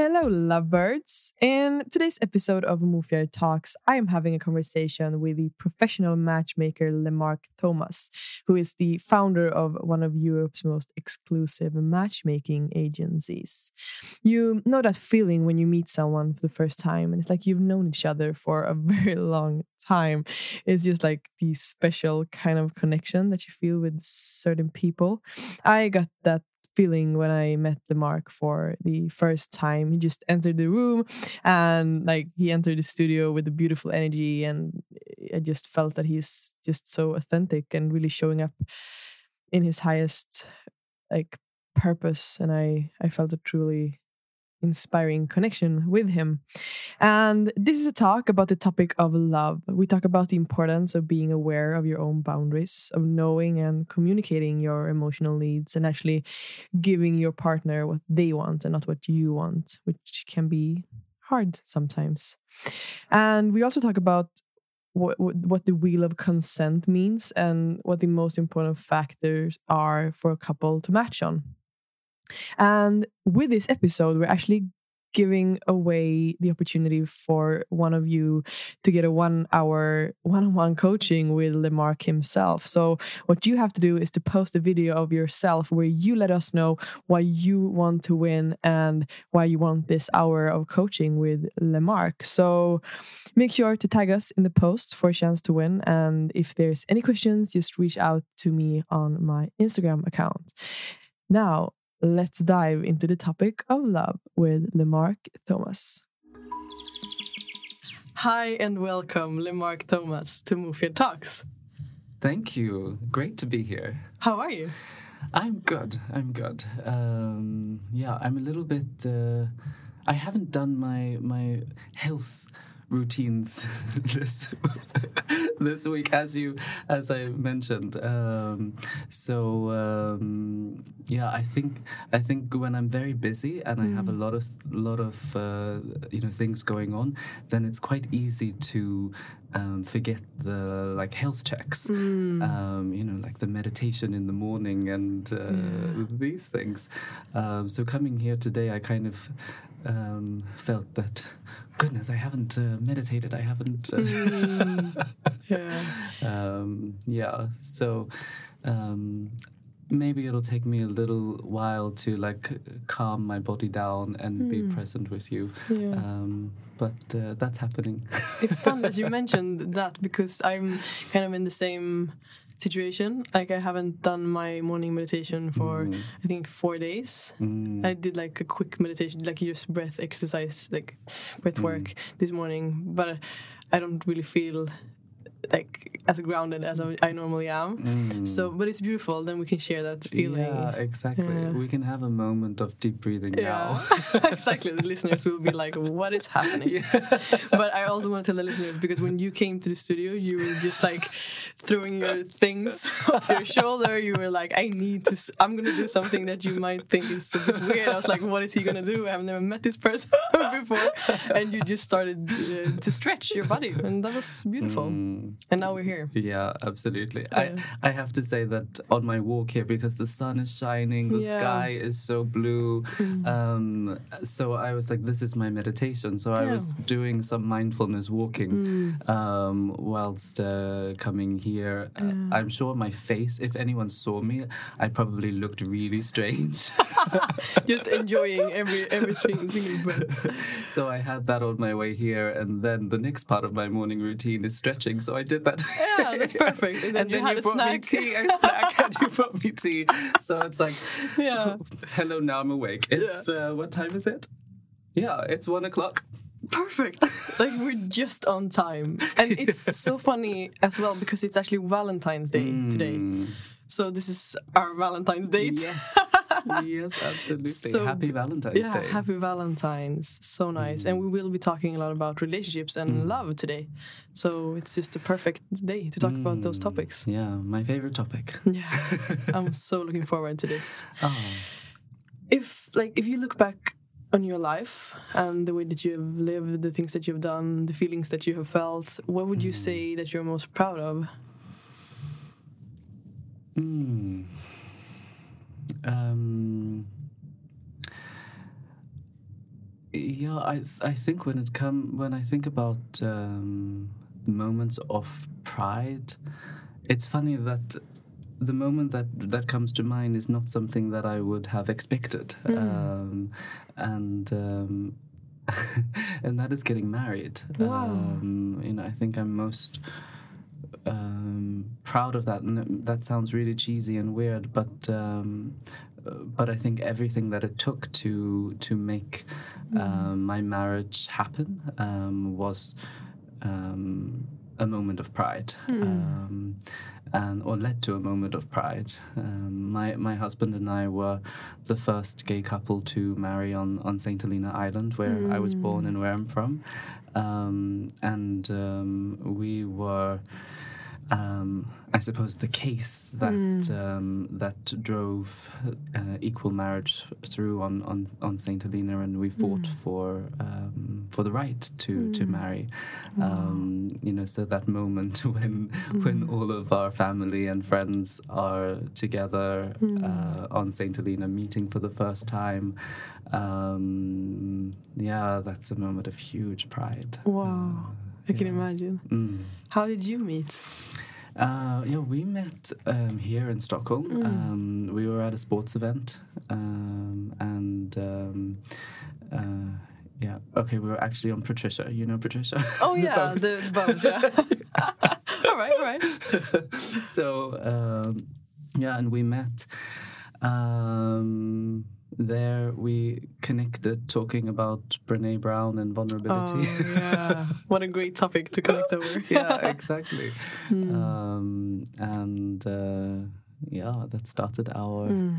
Hello, lovebirds. In today's episode of Mofjärd Talks, I am having a conversation with the professional matchmaker Lemarc Thomas, who is the founder of one of Europe's most exclusive matchmaking agencies. You know that feeling when you meet someone for the first time and it's like you've known each other for a very long time. It's just like the special kind of connection that you feel with certain people. I got that feeling when I met Lemarc for the first time. He just entered the room and like he entered the studio with a beautiful energy and I just felt that he's just so authentic and really showing up in his highest like purpose and I I felt a truly inspiring connection with him. And this is a talk about the topic of love. We talk about the importance of being aware of your own boundaries, of knowing and communicating your emotional needs, and actually giving your partner what they want and not what you want, which can be hard sometimes. And we also talk about what, what the wheel of consent means and what the most important factors are for a couple to match on. And with this episode, we're actually giving away the opportunity for one of you to get a one hour one on one coaching with Lemarc himself. So, what you have to do is to post a video of yourself where you let us know why you want to win and why you want this hour of coaching with Lemarc. So, make sure to tag us in the post for a chance to win. And if there's any questions, just reach out to me on my Instagram account. Now, let's dive into the topic of love with Lemarc Thomas. Hi and welcome, Lemarc Thomas, to Mofjärd Talks. Thank you. Great to be here. How are you? I'm good. I'm good. Um, yeah, I'm a little bit. Uh, I haven't done my my health routines this this week, as you as I mentioned. Um, so um, yeah, I think I think when I'm very busy and mm. I have a lot of lot of uh, you know things going on, then it's quite easy to um, forget the like health checks, mm. um, you know, like the meditation in the morning and uh, yeah. these things. Um, so coming here today, I kind of um, felt that goodness, I haven't uh, meditated. I haven't. Uh, mm. yeah. Um, yeah. So um, maybe it'll take me a little while to like calm my body down and mm. be hmm. present with you. Yeah. Um, but uh, that's happening. it's fun that you mentioned that because I'm kind of in the same situation. Like I haven't done my morning meditation for mm. I think four days. Mm. I did like a quick meditation, like just breath exercise, like breath mm. work this morning. But I don't really feel like as grounded as I normally am. Mm. So, but it's beautiful. Then we can share that feeling. Yeah, exactly. Yeah. We can have a moment of deep breathing yeah. now. exactly. The listeners will be like, "What is happening?" Yeah. But I also want to tell the listeners because when you came to the studio, you were just like throwing your things off your shoulder. You were like, "I need to. I'm gonna do something that you might think is a bit weird." I was like, "What is he gonna do? I've never met this person before." And you just started uh, to stretch your body, and that was beautiful. Mm. And now we're here. Yeah, absolutely. Yeah. I I have to say that on my walk here because the sun is shining, the yeah. sky is so blue. Mm. Um, so I was like, this is my meditation. So I was doing some mindfulness walking mm. um, whilst uh, coming here. Uh, I'm sure my face, if anyone saw me, I probably looked really strange. Just enjoying every every single breath. So I had that on my way here, and then the next part of my morning routine is stretching. So I did that. Yeah, that's perfect. And then and you, then had you a brought snack. me tea and snack, and you brought me tea. So it's like, yeah. Hello, now I'm awake. It's yeah. uh, what time is it? Yeah, it's one o'clock. Perfect. like we're just on time, and it's so funny as well because it's actually Valentine's Day mm. today. So this is our Valentine's date. Yes. Yes, absolutely. So- Happy Valentine's yeah, Day. happy Valentine's. So nice. And we will be talking a lot about relationships and Mm. love today. So it's just a perfect day to talk about those Mm, topics. Yeah, my favorite topic. Yeah. I'm so looking forward to this. Oh. If like if you look back on your life and the way that you have lived, the things that you've done, the feelings that you have felt, what would you Mm. say that you're most proud of? Mm. Um, yeah, I, I think when it come when I think about um, moments of pride, it's funny that the moment that that comes to mind is not something that I would have expected, Mm. um, and. Um, and that is getting married. Wow. Um, you know, I think I'm most um, proud of that. And that sounds really cheesy and weird, but um, but I think everything that it took to to make um, my marriage happen um, was um, a moment of pride. Um, and or led to a moment of pride. Um, my my husband and I were the first gay couple to marry on on Saint Helena Island, where I was born and where I'm from, um, and um, we were. Um, I suppose the case that um, that drove uh, equal marriage through on, on, on Saint Helena, and we fought for um, for the right to to marry. Um, you know, so that moment when when all of our family and friends are together uh, on Saint Helena, meeting for the first time. Um, yeah, that's a moment of huge pride. Wow. I can imagine. Mm. How did you meet? Uh, yeah, we met um, here in Stockholm. Mm. Um, we were at a sports event, um, and um, uh, yeah, okay, we were actually on Patricia. You know Patricia? Oh yeah, the boat. Yeah. all right, all right. so um, yeah, and we met. There we connected talking about Brene Brown and vulnerability. Oh, yeah. What a great topic to connect over. yeah, exactly. Mm. Um, and uh, yeah, that started our Mm.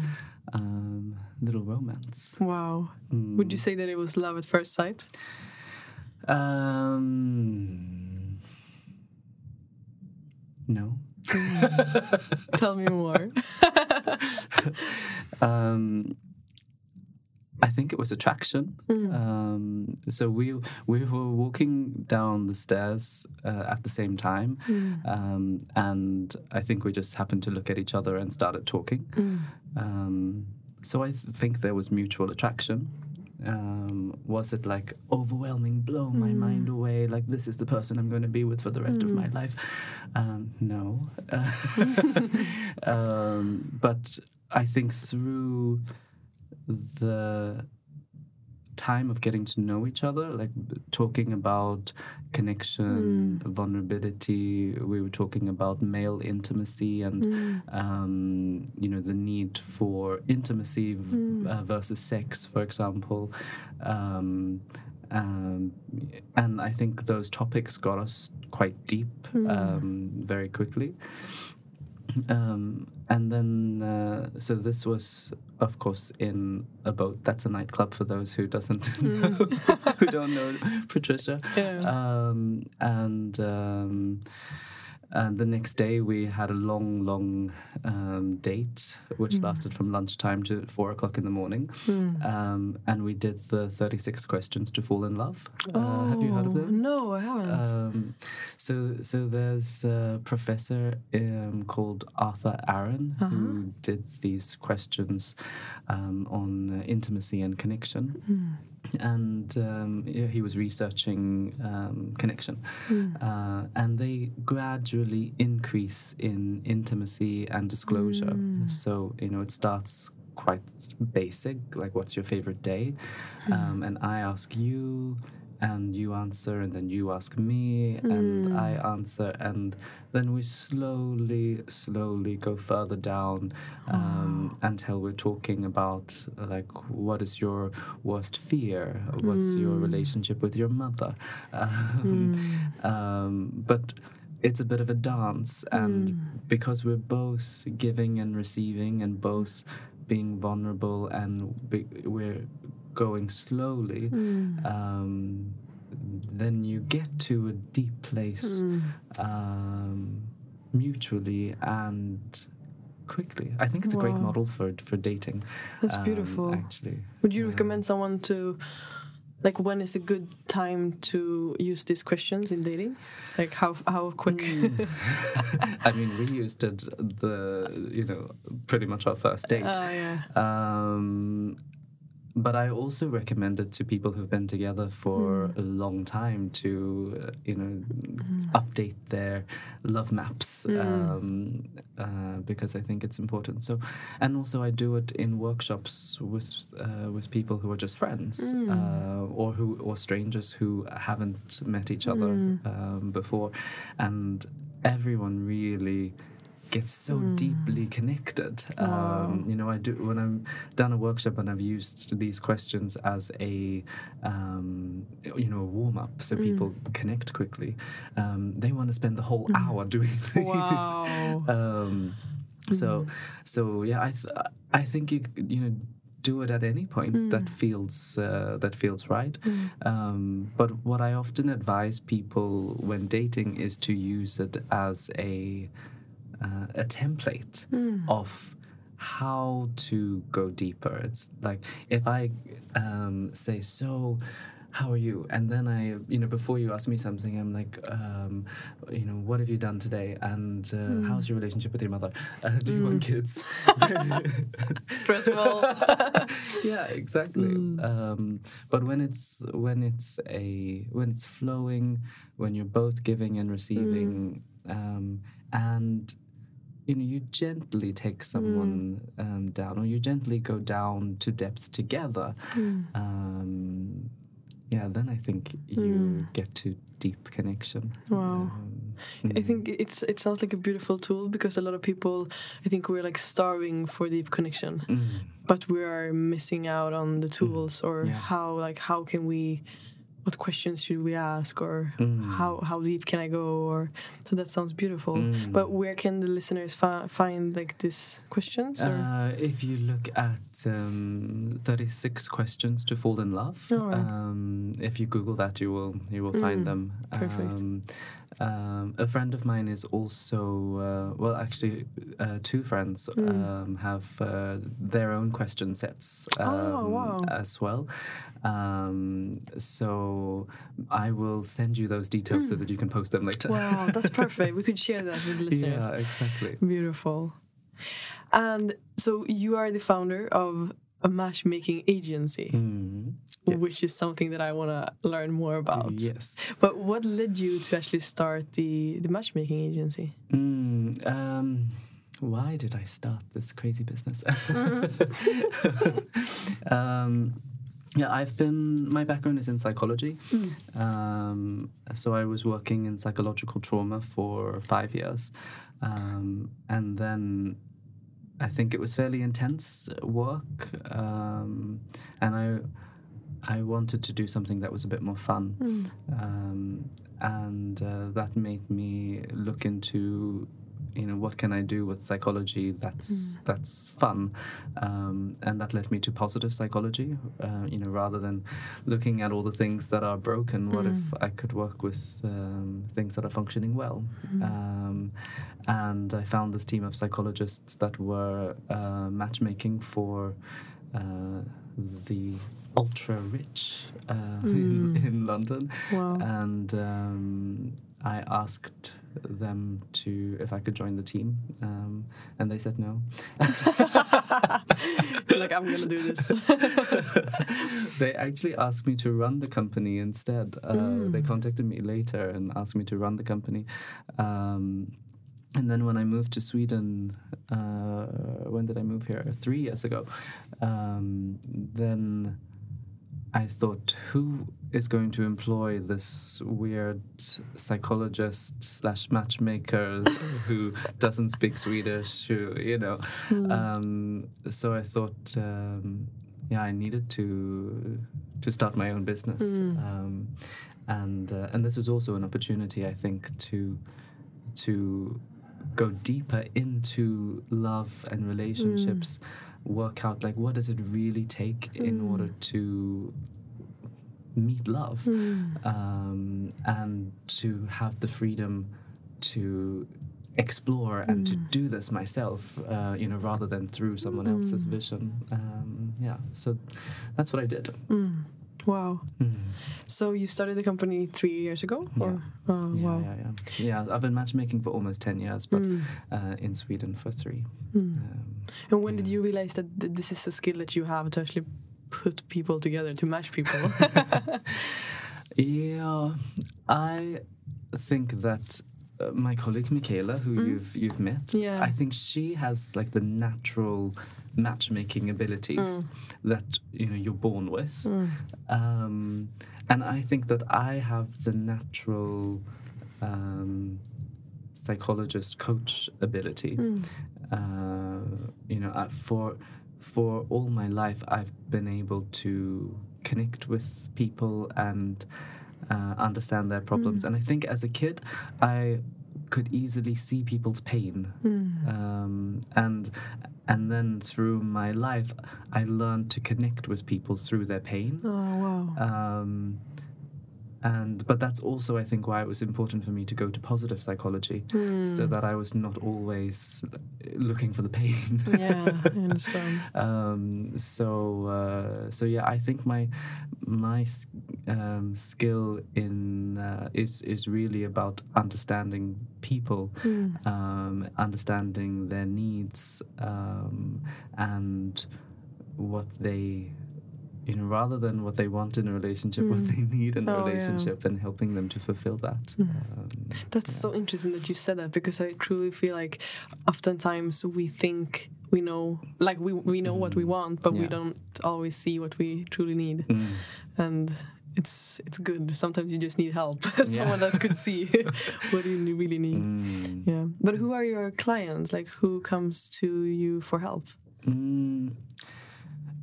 um, little romance. Wow. Mm. Would you say that it was love at first sight? Um, no. Tell me more. Um, I think it was attraction. Mm. Um, so we we were walking down the stairs uh, at the same time, Mm. um, and I think we just happened to look at each other and started talking. Mm. Um, so I think there was mutual attraction. Um, was it like overwhelming, blow my Mm. mind away? Like this is the person I'm going to be with for the rest of my life? Um, no, um, but I think through the time of getting to know each other, like talking about connection, vulnerability. We were talking about male intimacy and Mm. um, you know the need for intimacy Mm. uh, versus sex, for example. Um, um, and I think those topics got us quite deep Mm. um, very quickly. Um, and then, uh, so this was, of course, in a boat. That's a nightclub for those who doesn't know, who don't know Patricia. Yeah. Um, and um, and the next day we had a long, long um, date, which Mm. lasted from lunchtime to four o'clock in the morning. Mm. Um, and we did the thirty-six questions to fall in love. Uh, have you heard of Oh, them? No, I haven't. Um, so, so there's a professor um, called Arthur Aron Uh-huh. who did these questions um, on intimacy and connection, Mm. And um, yeah, he was researching um, connection, Mm. uh, and they gradually increase in intimacy and disclosure. Mm. So you know, it starts quite basic, like what's your favorite day, um, and I ask you. And you answer, and then you ask me, and Mm. I answer, and then we slowly, slowly go further down um, until we're talking about like what is your worst fear, what's your Mm. relationship with your mother, um, Mm. um, but it's a bit of a dance, and Mm. because we're both giving and receiving, and both being vulnerable and be, we're going slowly, Mm. um, then you get to a deep place Mm. um, mutually and quickly. I think it's a great model for for dating. That's um, beautiful. Actually, Would you Yeah. recommend someone to, like, when is a good time to use these questions in dating? Like, how how quick? Mm. I mean, we used it the you know pretty much our first date. Oh yeah. Um, but I also recommend it to people who've been together for Mm. a long time to, uh, you know, update their love maps Mm. um, uh, because I think it's important. So, and also I do it in workshops with uh, with people who are just friends Mm. uh, or who or strangers who haven't met each other Mm. um, before, and everyone really gets so Mm. deeply connected. Wow. Um, you know, I do when I'm done a workshop and I've used these questions as a um, you know a warm up, so Mm. people connect quickly. Um, they want to spend the whole Mm. hour doing these. Wow. Um, so, Mm. so yeah, I th- I think you you know do it at any point Mm. that feels uh, that feels right. Mm. Um, but what I often advise people when dating is to use it as a uh, a template Mm. of how to go deeper. It's like if I um, say so. How are you? And then I, you know, before you ask me something, I'm like, um, you know, what have you done today? And uh, Mm. how's your relationship with your mother? Uh, do you want kids? Stressful. yeah, exactly. Mm. Um, but when it's when it's a when it's flowing, when you're both giving and receiving, Mm. um, and you know you gently take someone Mm. um, down, or you gently go down to depth together. Mm. Um, yeah, then I think you Mm. get to deep connection. Wow. Um, I mm. think it's it sounds like a beautiful tool because a lot of people, I think we're like starving for deep connection, Mm. but we are missing out on the tools or Yeah. how like how can we, what questions should we ask or Mm. how how deep can I go or so that sounds beautiful. Mm. But where can the listeners fi- find like these questions? Or? Uh, if you look at um, 36 questions to fall in love, right. um, if you Google that, you will you will find Mm, them. perfect. Um, um, a friend of mine is also uh, well, actually, uh, two friends Mm. um, have uh, their own question sets um, Oh, wow. as well. Um, so I will send you those details so Mm. that you can post them later. wow, that's perfect. We could share that with listeners. yeah, exactly. Beautiful. And so you are the founder of a matchmaking agency, Mm, yes. which is something that I want to learn more about. Yes. But what led you to actually start the, the matchmaking agency? Mm, um, why did I start this crazy business? um, yeah, I've been. My background is in psychology. Um, so I was working in psychological trauma for five years, um, and then I think it was fairly intense work, um, and I I wanted to do something that was a bit more fun Mm. um, and uh, that made me look into you know what can I do with psychology that's that's fun? Um, and that led me to positive psychology uh, you know rather than looking at all the things that are broken what if I could work with um, things that are functioning well? Um, and I found this team of psychologists that were uh, matchmaking for uh, the ultra rich uh, in, Mm. in London. Wow. and um, I asked them to if I could join the team, um, and they said no. Like, I'm going to do this. they actually asked me to run the company instead. Uh, They Mm. contacted me later and asked me to run the company. Um, and then when I moved to Sweden, uh, when did I move here? Three years ago. Um, then I thought, who is going to employ this weird psychologist slash matchmaker who doesn't speak Swedish? Who you know? Mm. Um, so I thought, um, yeah, I needed to to start my own business, Mm. um, and uh, and this was also an opportunity, I think, to to go deeper into love and relationships work out like what does it really take in Mm. order to meet love Mm. um, and to have the freedom to explore and to Mm. do this myself, uh, you know, rather than through someone else's Mm. vision. Um, yeah, so that's what I did. Wow. Mm. So you started the company three years ago? Yeah. Or? Oh, Yeah, wow. yeah, yeah. Yeah, I've been matchmaking for almost 10 years, but Mm. uh, in Sweden for three. Mm. Um, And when did you realize that th- this is a skill that you have to actually put people together to match people? Yeah, I think that uh, my colleague Michaela, who Mm. you've you've met, Yeah. I think she has like the natural matchmaking abilities Mm. that you know you're born with, Mm. um, and I think that I have the natural um, psychologist coach ability. Mm. Uh, you know, I, for for all my life, I've been able to connect with people and uh, understand their problems. Mm. And I think as a kid, I could easily see people's pain, Mm. um, and and then through my life, I learned to connect with people through their pain. Oh, wow. Um, and but that's also I think why it was important for me to go to positive psychology so Mm. that I was not always looking for the pain. yeah, I understand. um, so uh, so yeah, I think my my um, skill in uh, is is really about understanding people, Mm. um, understanding their needs, um, and what they. You know, rather than what they want in a relationship, what Mm. they need in a Oh, yeah. relationship, and helping them to fulfill that. Mm. Um, That's yeah. so interesting that you said that because I truly feel like oftentimes we think we know, like we we know what we Mm. want, but we don't always see what we truly need, Mm. and it's it's good. Sometimes you just need help, someone that could see what you really need. Mm. Yeah, but who are your clients? Like, who comes to you for help? Mm,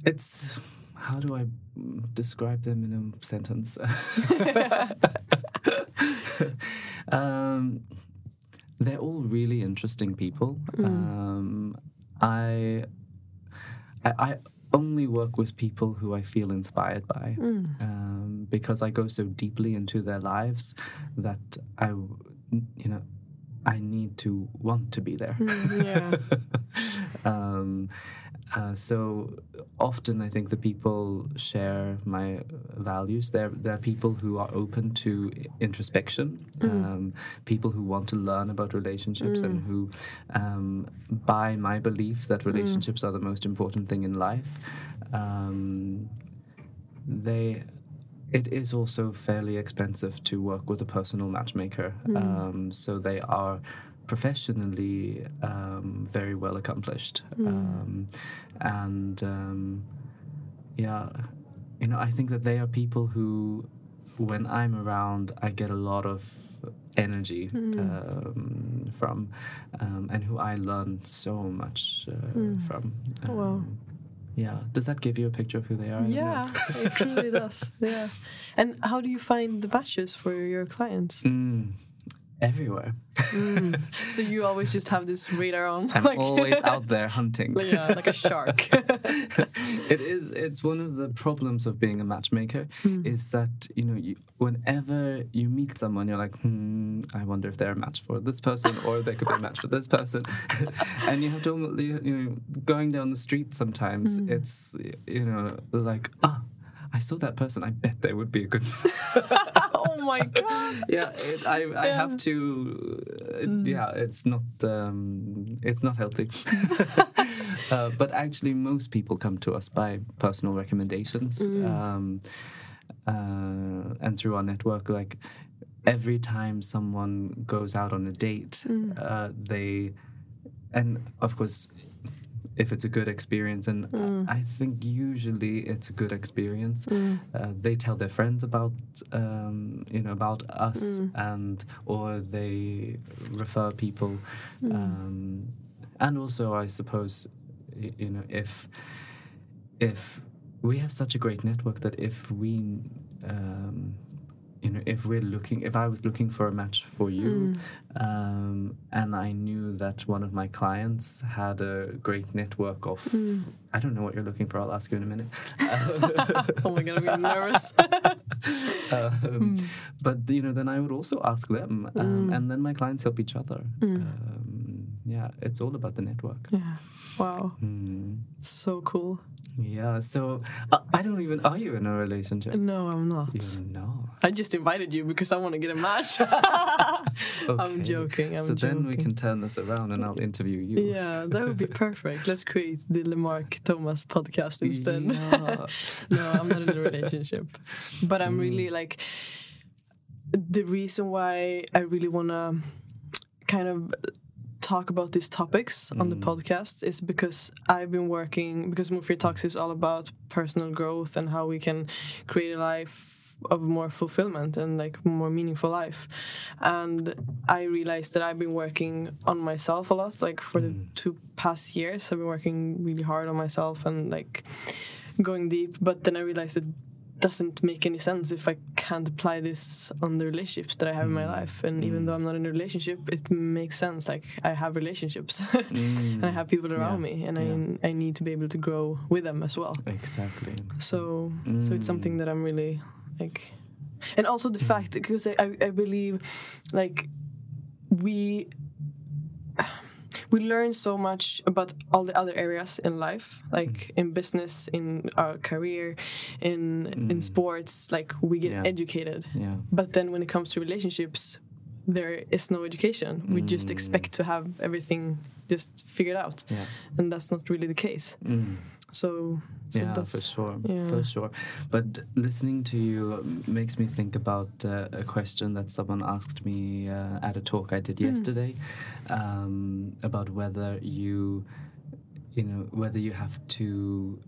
it's how do I mm, describe them in a sentence? um, they're all really interesting people. Mm. Um, I, I I only work with people who I feel inspired by. Mm. Um, because I go so deeply into their lives that I, you know, I need to want to be there. Mm, yeah. um, uh, so often, I think the people share my values. They're, they're people who are open to introspection, Mm. um, people who want to learn about relationships, and Mm. who, um, by my belief that relationships are the most important thing in life, um, they it is also fairly expensive to work with a personal matchmaker. Mm. Um, so they are professionally um, very well accomplished. Mm. Um, and um, yeah, you know, I think that they are people who, when I'm around, I get a lot of energy Mm. um, from, um, and who I learn so much uh, Mm. from. Oh, wow. Um, yeah, does that give you a picture of who they are? I don't know. Yeah, it truly does. Yeah. And how do you find the batches for your clients? Everywhere. Mm. So you always just have this radar on, I'm always out there hunting. yeah, like a shark. it is. It's one of the problems of being a matchmaker Mm. is that you know you, whenever you meet someone, you're like, hmm, I wonder if they're a match for this person or they could be a match for this person, and you have to you know going down the street sometimes. Mm. It's you know like ah. I saw that person. I bet they would be a good. Oh my god. yeah, it, I, I Yeah. have to. Uh, Mm. Yeah, it's not. Um, it's not healthy. uh, but actually, most people come to us by personal recommendations, Mm. um, uh, and through our network. Like every time someone goes out on a date, Mm. uh, they, and of course. If it's a good experience, and Mm. I think usually it's a good experience, Mm. uh, they tell their friends about um, you know about us Mm. and or they refer people Mm. um, and also I suppose you know if if we have such a great network that if we um, you know, if we're looking, if I was looking for a match for you, Mm. um, and I knew that one of my clients had a great network of, Mm. I don't know what you're looking for. I'll ask you in a minute. oh my god, I'm getting nervous. um, But you know, then I would also ask them, um, Mm. and then my clients help each other. Mm. Um, yeah, it's all about the network. yeah. Wow. Mm. So cool. Yeah. So uh, I don't even. Are you in a relationship? No, I'm not. You're not. I just invited you because I want to get a match. I'm joking. I'm so joking. then we can turn this around, and I'll interview you. Yeah, that would be perfect. Let's create the Lemarc Thomas podcast instead. Yeah. no, I'm not in a relationship. But I'm Mm. really like the reason why I really want to kind of talk about these topics on the Mm. podcast is because I've been working because Mofjärd Talks is all about personal growth and how we can create a life of more fulfillment and like more meaningful life and i realized that i've been working on myself a lot like for the Mm. two past years i've been working really hard on myself and like going deep but then i realized it doesn't make any sense if i can't apply this on the relationships that i have in my Mm. life and even Mm. though i'm not in a relationship it makes sense like i have relationships Mm. and i have people around Yeah. me and Yeah. I, I need to be able to grow with them as well Exactly. so so it's something Mm. that i'm really like and also the fact because I, I, I believe like we we learn so much about all the other areas in life like in business in our career in in Mm. sports like we get Yeah. educated Yeah. but then when it comes to relationships there is no education we just Mm. expect to have everything just figured out Yeah. and that's not really the case Mm. So, so yeah, for sure, yeah. for sure. But listening to you makes me think about uh, a question that someone asked me uh, at a talk I did Hmm. yesterday um, about whether you, you know, whether you have to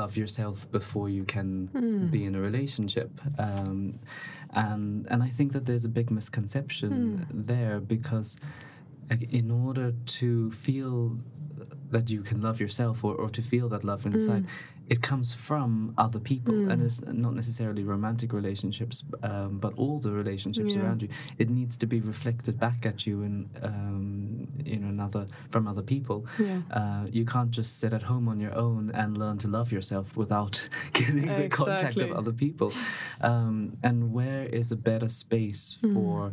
love yourself before you can Mm. be in a relationship. Um, and and I think that there's a big misconception Mm. there because like, in order to feel that you can love yourself or, or to feel that love inside Mm. it comes from other people and Mm. it's not necessarily romantic relationships um, but all the relationships Yeah. around you it needs to be reflected back at you in um, in another from other people yeah uh, you can't just sit at home on your own and learn to love yourself without getting the contact of other people. Um, and where is a better space Mm. for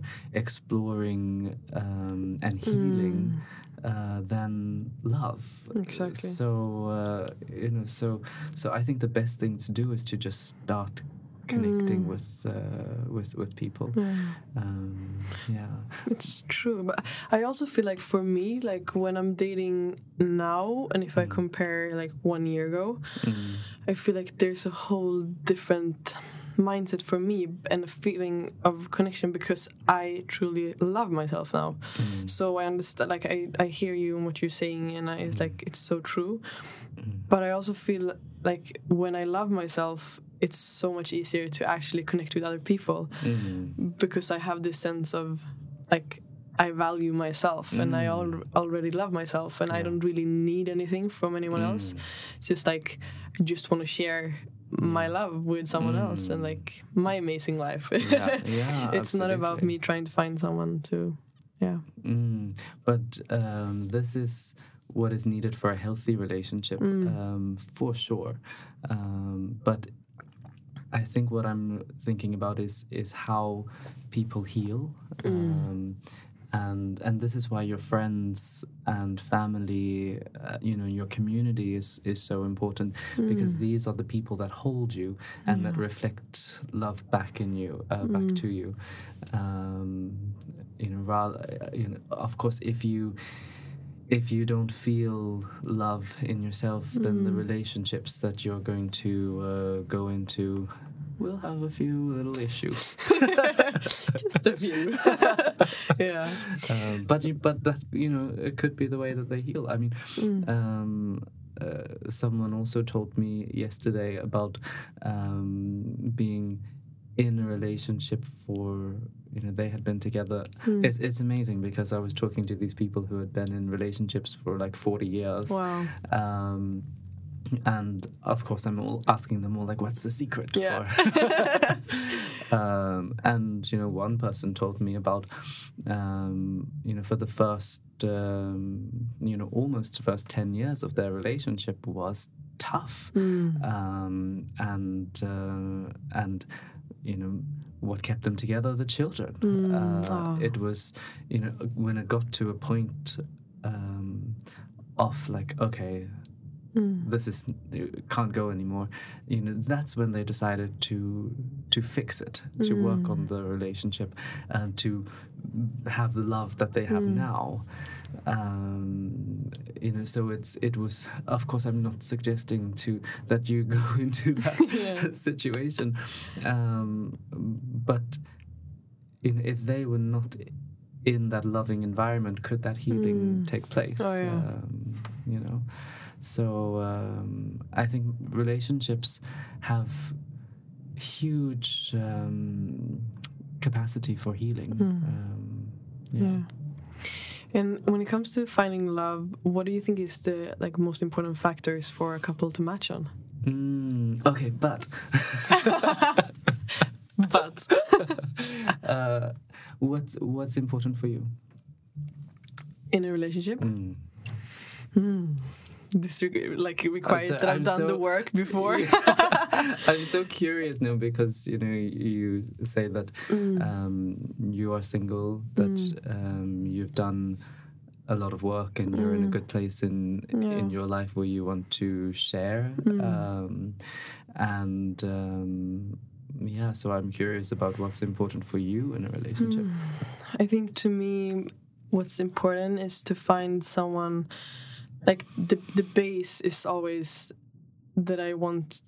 exploring um, and healing Mm. Uh, than love? Exactly. So uh, you know, so so I think the best thing to do is to just start connecting Mm. with uh, with with people. Yeah. Um, yeah. It's true, but I also feel like for me, like when I'm dating now, and if I Mm. compare like one year ago, Mm. I feel like there's a whole different mindset for me and a feeling of connection because I truly love myself now. Mm. So I understand, like I, I hear you and what you're saying, and I, it's like it's so true. Mm. But I also feel like when I love myself, it's so much easier to actually connect with other people Mm. because I have this sense of like I value myself and I Mm. al- already love myself and I don't really need anything from anyone else. Mm. It's just like I just want to share my Mm. love with someone else and Mm. like my amazing life. Yeah, yeah, it's not about me trying to find someone to yeah. Mm, but um, this is what is needed for a healthy relationship, Mm. um, for sure. Um, but I think what I'm thinking about is is how people heal, Mm. um, and and this is why your friends and family, uh, you know, your community is is so important because Mm. these are the people that hold you and that reflect love back in you, uh, back Mm. to you. Um, you know, rather, uh, you know, of course, if you if you don't feel love in yourself, then the Mm. relationships that you're going to uh, go into will have a few little issues. just a few. yeah. um, but you, but that you know, it could be the way that they heal. I mean, Mm. um, uh, someone also told me yesterday about um, being in a relationship for you know they had been together Mm. it's, it's amazing because i was talking to these people who had been in relationships for like 40 years Wow. and of course i'm all asking them all like what's the secret Yeah. for? Um, and you know, one person told me about, um, you know, for the first, um, you know, almost the first ten years of their relationship was tough, um, and uh, and you know what kept them together? The children. Uh, ah. it was you know when it got to a point um, of like okay this is can't go anymore. You know that's when they decided to to fix it to work on the relationship and to have the love that they have now. Um, you know so it's it was of course i'm not suggesting to that you go into that Yeah. situation. Um, but you know, if they were not in that loving environment could that healing take place? Oh, yeah. um, you know so um, i think relationships have huge um, capacity for healing um, yeah. Yeah. And when it comes to finding love, what do you think is the like most important factors for a couple to match on? Mm, okay but But uh, what's what's important for you in a relationship, Mm. This like requires so- that I've I'm done the work before. I'm so curious now because you know you say that Mm. um, you are single, that um, you've done a lot of work, and you're in a good place in Mm. Yeah. Mm. in your life where you want to share. Um, and um, yeah, so I'm curious about what's important for you in a relationship. I think to me, what's important is to find someone. Like the the base is always that I want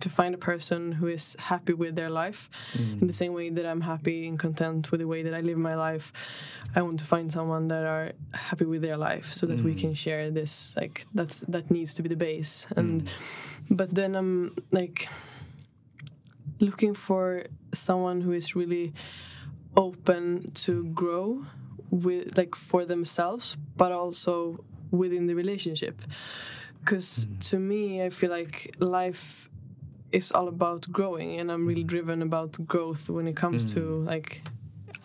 to find a person who is happy with their life in the mm. same way that I'm happy and content with the way that I live my life. I want to find someone that are happy with their life so that we can mm. share this. Like that's that needs to be the base. And mm. but then I'm like looking for someone who is really open to grow with like for themselves but also within the relationship. Because hmm. to me i feel like life is all about growing and i'm really driven about growth when it comes to hmm. like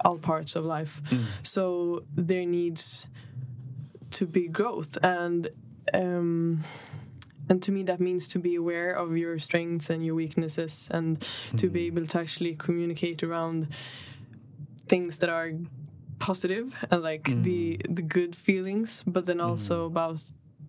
all parts of life. Hmm. So there needs to be growth and um and to me that means to be aware of your strengths and your weaknesses and to be able to actually communicate around things that are positive and like the the good feelings but then also about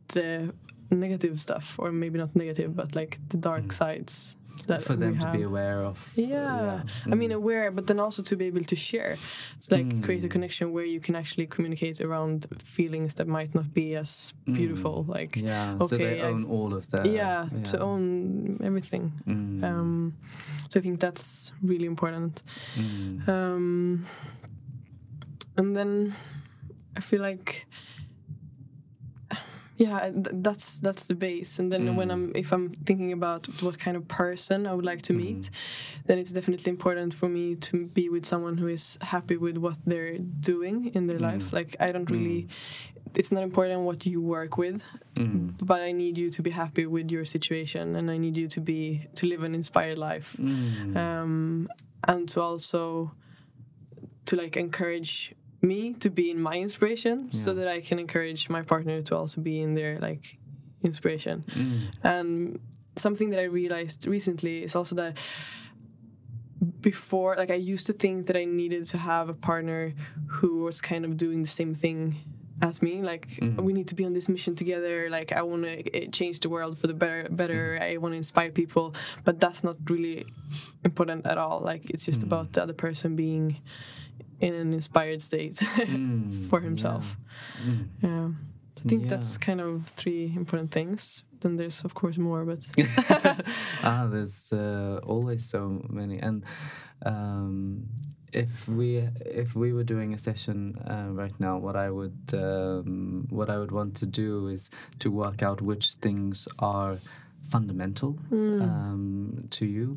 the negative stuff or maybe not negative but like the dark sides that for them to be aware of. Yeah, I mean Mm. aware, but then also to be able to share, so like create a Mm. connection where you can actually communicate around feelings that might not be as beautiful. Like yeah, so okay, they I've- own all of that. yeah, to own everything. Mm. Um, so I think that's really important. Mm. Um, and then I feel like yeah th- that's that's the base and then when Mm. i'm if i'm thinking about what kind of person i would like to Mm. meet then it's definitely important for me to be with someone who is happy with what they're doing in their life Mm. like i don't really it's not important what you work with Mm. but i need you to be happy with your situation and i need you to be to live an inspired life Mm. um, and to also to like encourage me to be in my inspiration so that I can encourage my partner to also be in their like inspiration. Mm. And something that I realized recently is also that before like I used to think that I needed to have a partner who was kind of doing the same thing as me like Mhm. we need to be on this mission together like I want to change the world for the better better I want to inspire people but that's not really important at all like it's just Mm. about the other person being in an inspired state Mm. for himself Yeah. Mm. yeah so I think Yeah. that's kind of three important things then there's of course more but ah, there's uh, always so many, and um, if we if we were doing a session uh, right now, what I would um, what I would want to do is to work out which things are fundamental Mm. um, to you,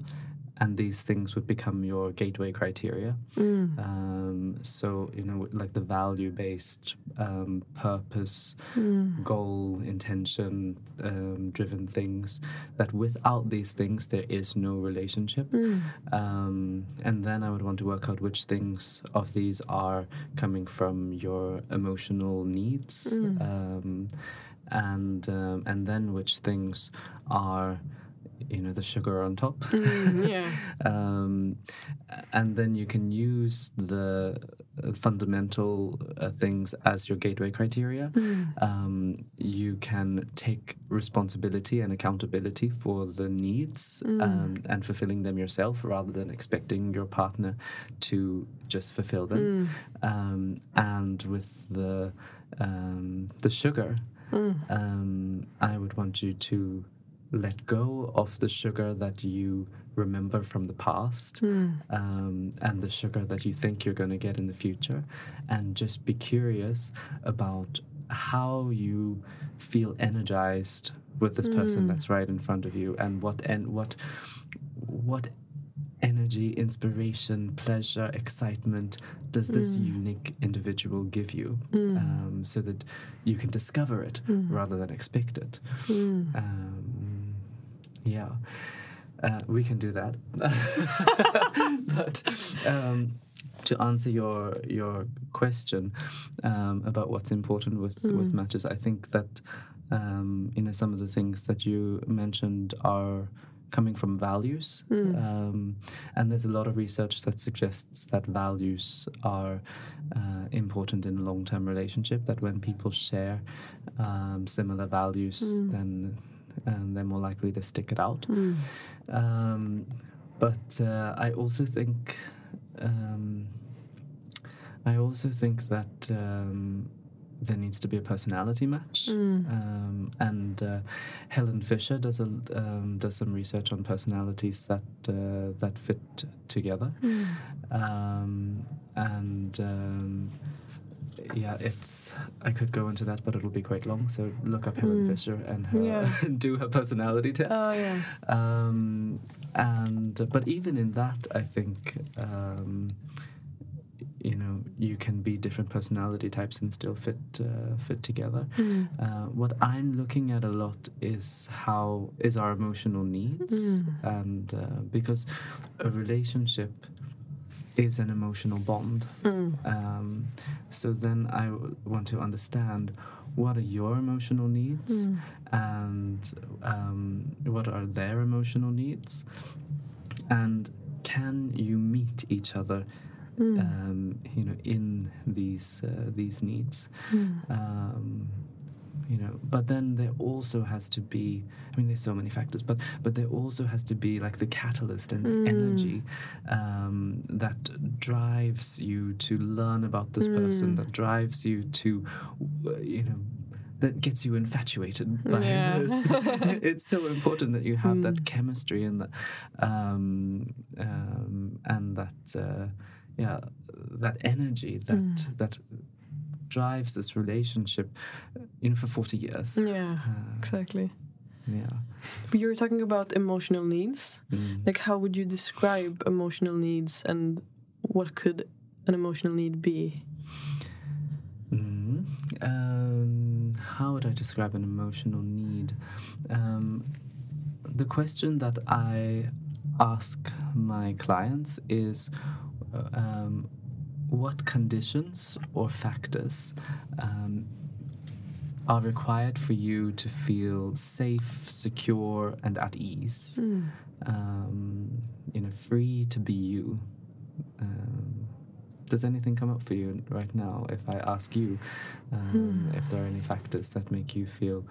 and these things would become your gateway criteria. Mm. Um, so you know, like the value-based, um, purpose, Mm. goal, intention, um, driven things. That without these things, there is no relationship. Mm. Um, and then I would want to work out which things of these are coming from your emotional needs, Mm. um, and um, and then which things are, you know, the sugar on top. Mm, yeah. um, and then you can use the fundamental uh, things as your gateway criteria. Mm. Um, you can take responsibility and accountability for the needs Mm. um, and fulfilling them yourself rather than expecting your partner to just fulfill them. Mm. Um, and with the um, the sugar, Mm. um, I would want you to let go of the sugar that you remember from the past Mm. um, and the sugar that you think you're going to get in the future, and just be curious about how you feel energized with this person Mm. that's right in front of you, and what and what what energy, inspiration, pleasure, excitement does this Mm. unique individual give you, Mm. um, so that you can discover it Mm. rather than expect it. Mm. Um, yeah, uh, we can do that. but um, to answer your your question um, about what's important with with Mm. matches, I think that um, you know some of the things that you mentioned are coming from values Mm. um, and there's a lot of research that suggests that values are uh, important in a long-term relationship that when people share um, similar values Mm. then um, they're more likely to stick it out Mm. um, but uh, I also think um, I also think that um, there needs to be a personality match. Mm. Um, and uh, Helen Fisher does a, um, does some research on personalities that uh, that fit together, Mm. um, and um, yeah, it's I could go into that, but it'll be quite long. So look up Helen Mm. Fisher and her, Yeah. do her personality test. Oh yeah. Um, and but even in that, I think um, you know you can be different personality types and still fit uh, fit together. Mm. Uh, what I'm looking at a lot is how is our emotional needs, Mm. and uh, because a relationship is an emotional bond. Mm. Um, so then I w- want to understand what are your emotional needs Mm. and um, what are their emotional needs, and can you meet each other, Mm. um, you know, in these uh, these needs. Mm. You know, but then there also has to be. I mean, there's so many factors, but but there also has to be like the catalyst and the Mm. energy um, that drives you to learn about this person, Mm. that drives you to, you know, that gets you infatuated by Yeah. this. it's so important that you have Mm. that chemistry and that, um, um, and that, uh, yeah, that energy that Mm. that drives this relationship, you know, for forty years. Yeah. Uh, Exactly. yeah. But you were talking about emotional needs. Mm. Like, how would you describe emotional needs, and what could an emotional need be? Mm. Um, how would I describe an emotional need? Um, the question that I ask my clients is uh, um, what conditions or factors um, are required for you to feel safe, secure, and at ease? Mm. um, you know, free to be you. Um, does anything come up for you right now if I ask you um, Hmm. if there are any factors that make you feel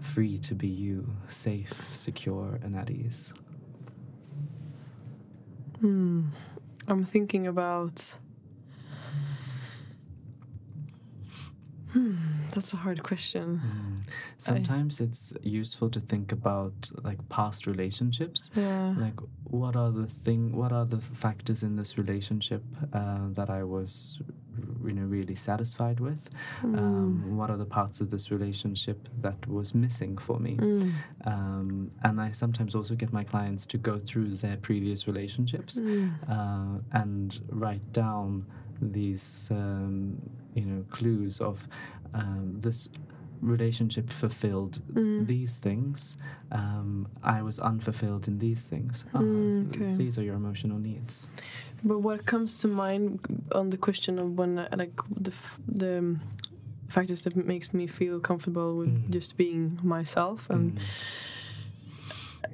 free to be you, safe, secure, and at ease? Hmm. I'm thinking about. Hmm, that's a hard question. Mm. Sometimes it's useful to think about like past relationships Yeah. like what are the thing what are the factors in this relationship uh, that i was you know really satisfied with. Um, what are the parts of this relationship that was missing for me? Mm. Um, and I sometimes also get my clients to go through their previous relationships Mm. uh, and write down these um, you know clues of um, this relationship fulfilled Mm. these things um, i was unfulfilled in these things Ah, Mm, okay. these are your emotional needs But what comes to mind on the question of when, uh, like, the f- the factors that makes me feel comfortable with Mm. just being myself, and Mm.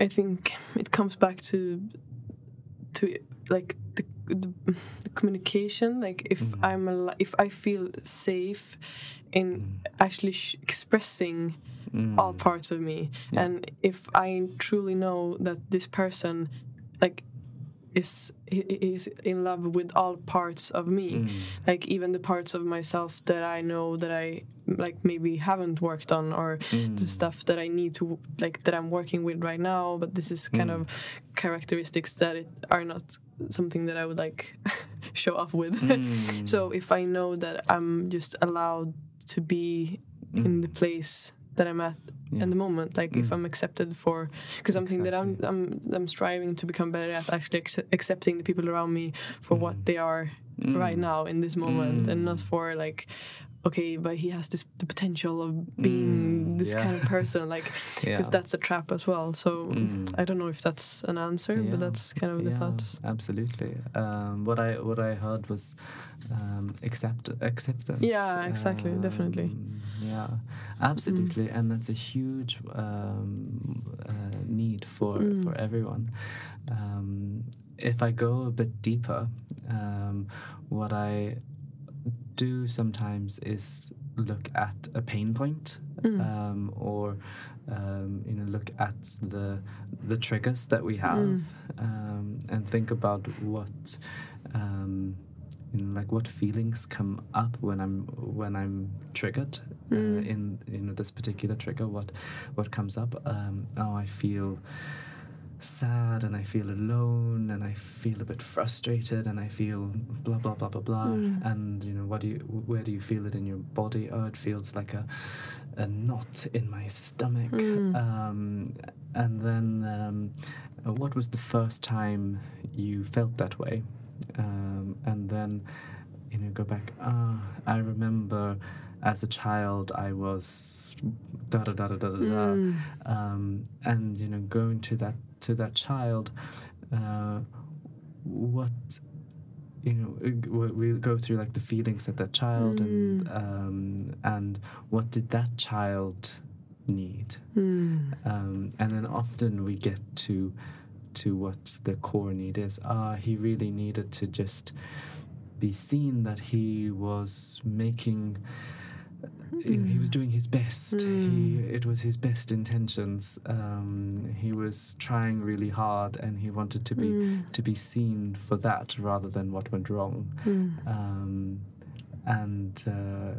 I think it comes back to to like the the, the communication. Like, if Mm. I'm al- if I feel safe in Mm. actually sh- expressing Mm. all parts of me Yeah. and if i truly know that this person like is is in love with all parts of me Mm. like even the parts of myself that i know that i like maybe haven't worked on or Mm. the stuff that i need to like that i'm working with right now but this is kind Mm. of characteristics that it are not something that i would like show off with Mm. so if i know that i'm just allowed to be in Mm. the place that I'm at Yeah. in the moment. Like if Mm. I'm accepted for, because something that I'm Exactly. I'm I'm striving to become better at actually acce- accepting the people around me for what Mm. they are right Mm. now in this moment, and not Mm. for like. Okay, but he has this the potential of being Mm, this yeah. kind of person, like yeah. because that's a trap as well. So Mm. I don't know if that's an answer, Yeah. but that's kind of the yeah, thoughts. Absolutely. Um, what I what I heard was um, accept acceptance. Yeah, exactly, definitely. Um, Yeah, absolutely, and that's a huge um, uh, need for Mm. for everyone. Um, if I go a bit deeper, um, what I do sometimes is look at a pain point Mm. um, or um, you know look at the the triggers that we have Mm. um, and think about what um, you know like what feelings come up when I'm when I'm triggered uh, Mm. in in this particular trigger what what comes up um, oh I feel sad and I feel alone and I feel a bit frustrated and I feel blah blah blah blah blah Mm. and you know what do you where do you feel it in your body oh it feels like a a knot in my stomach Mm. um, and then um, what was the first time you felt that way um, and then you know go back ah I remember as a child I was da da da da da da da Mm. um, and you know going to that to that child uh, what you know uh, we'll go through like the feelings that that child and Mm. um, and what did that child need Mm. um, and then often we get to to what the core need is ah he really needed to just be seen that he was making know, he was doing his best. He, Mm. it was his best intentions. Um, he was trying really hard, and he wanted to be Mm. to be seen for that rather than what went wrong. Mm. Um, and uh,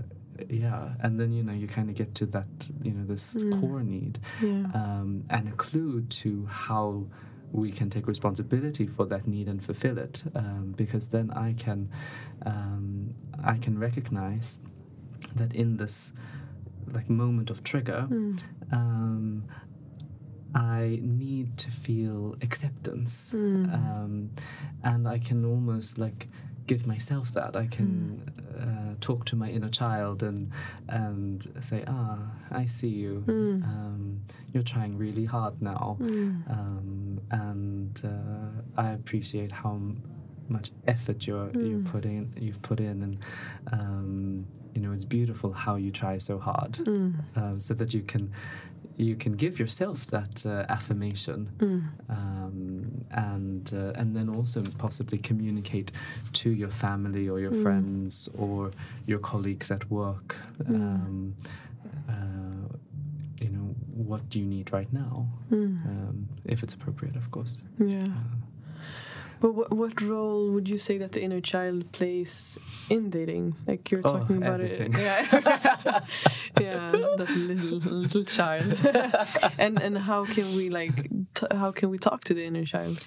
yeah, and then you know you kind of get to that you know this Mm. core need, Yeah. um, and a clue to how we can take responsibility for that need and fulfill it um, because then I can um, I can recognize that in this like moment of trigger Mm. um, I need to feel acceptance Mm. um, and I can almost like give myself that I can uh, talk to my inner child and and say ah I see you Mm. um, you're trying really hard now Mm. um, and uh, I appreciate how much effort you're you Mm. put in you've put in and um, you know it's beautiful how you try so hard Mm. uh, so that you can you can give yourself that uh, affirmation Mm. um, and uh, and then also possibly communicate to your family or your Mm. friends or your colleagues at work Mm. um, uh, you know what do you need right now Mm. um, if it's appropriate of course Yeah. But what, what role would you say that the inner child plays in dating? Like you're Oh, talking about everything. it. Yeah. yeah, that little little child. and and how can we like t- how can we talk to the inner child?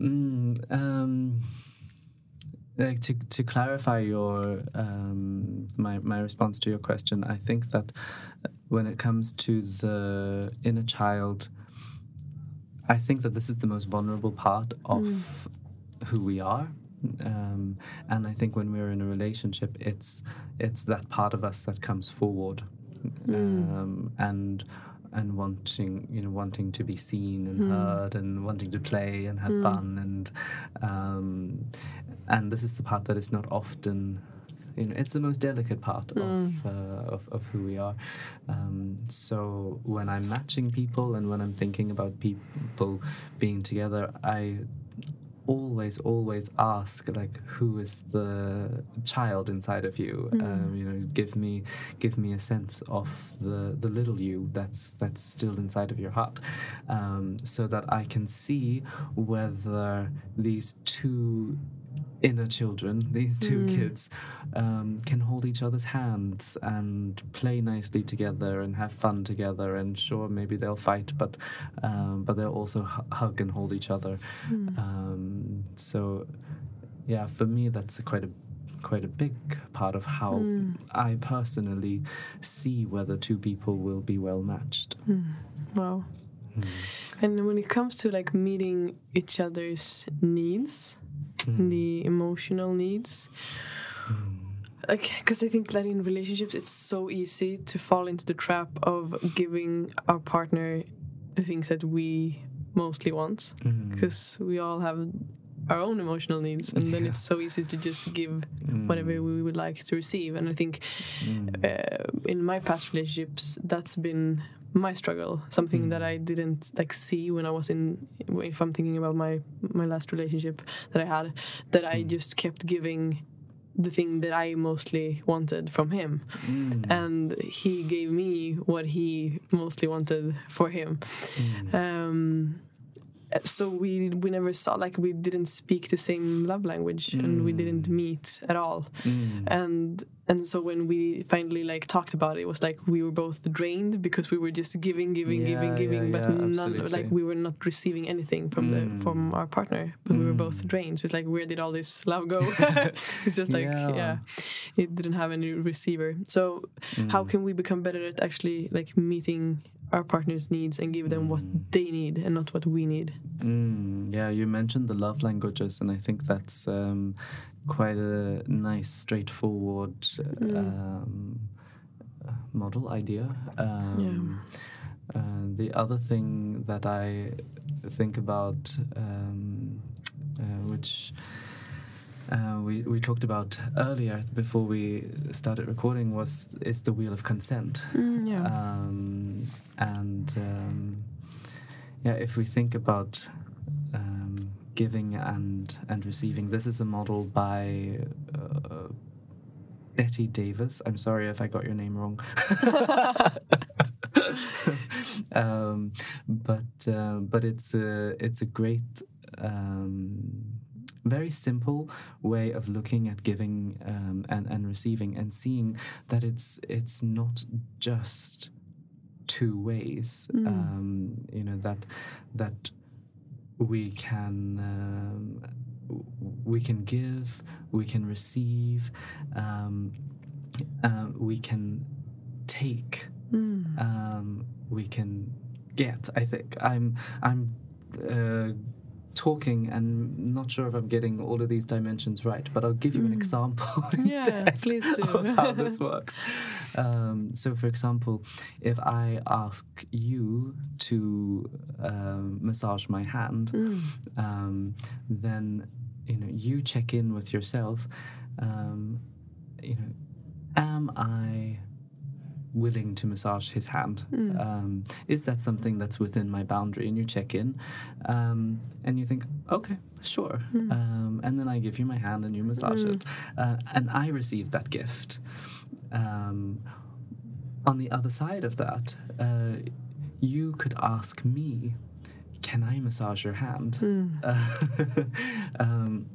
mm, um, like to to clarify your um, my my response to your question, I think that when it comes to the inner child, I think that this is the most vulnerable part of who we are. Um, and I think when we're in a relationship, it's it's that part of us that comes forward, um, and and wanting you know wanting to be seen and heard and wanting to play and have fun and um, and this is the part that is not often you know it's the most delicate part of, uh, of of who we are. Um, so when I'm matching people and when I'm thinking about people being together I always always ask like who is the child inside of you? Um, you know give me give me a sense of the the little you that's that's still inside of your heart. Um, so that I can see whether these two inner children these two kids um, can hold each other's hands and play nicely together and have fun together. And sure maybe they'll fight but um, but they'll also hu- hug and hold each other. Um, so yeah for me that's a quite a quite a big part of how I personally see whether two people will be well matched. Wow. And when it comes to like meeting each other's needs, and the emotional needs, mm. like because I think that in relationships it's so easy to fall into the trap of giving our partner the things that we mostly want, mm. because we all have our own emotional needs, and then Yeah. it's so easy to just give whatever we would like to receive. And I think uh, in my past relationships, that's been my struggle. Something that hmm. I didn't like see when I was in. If I'm thinking about my my last relationship that I had, that I hmm. just kept giving the thing that I mostly wanted from him, hmm. and he gave me what he mostly wanted for him. Um, so we we never saw like we didn't speak the same love language and we mm. didn't meet at all. Mm. And and so when we finally like talked about it, it was like we were both drained because we were just giving giving Yeah, giving giving yeah, but yeah, none absolutely. like we were not receiving anything from the mm. from our partner but we were both drained. So it's like where did all this love go? It's just like Yeah. yeah. it didn't have any receiver. So how can we become better at actually like meeting our partner's needs and give them what they need and not what we need. Mm, yeah, you mentioned the love languages, and I think that's um, quite a nice, straightforward um, uh, model idea. Um, uh, the other thing that I think about, um, uh, which uh, we we talked about earlier before we started recording, was is the wheel of consent. yeah Um, and um, yeah, if we think about um, giving and and receiving, this is a model by uh, Betty Davis. I'm sorry if I got your name wrong. um, but uh, but it's a it's a great. Um, very simple way of looking at giving um, and, and receiving and seeing that it's it's not just two ways um, you know that that we can um, we can give we can receive um, uh, we can take um, we can get i think. I'm i'm uh, talking and not sure if i'm getting all of these dimensions right but i'll give you an example Yeah, instead please do. of how this works. Um, so for example if i ask you to um, massage my hand um, then you know you check in with yourself um, you know am i willing to massage his hand. Um, is that something that's within my boundary? And you check in um, and you think okay sure. Um, and then i give you my hand and you massage it. Uh, and i receive that gift. Um, on the other side of that uh, you could ask me can i massage your hand? Uh, um,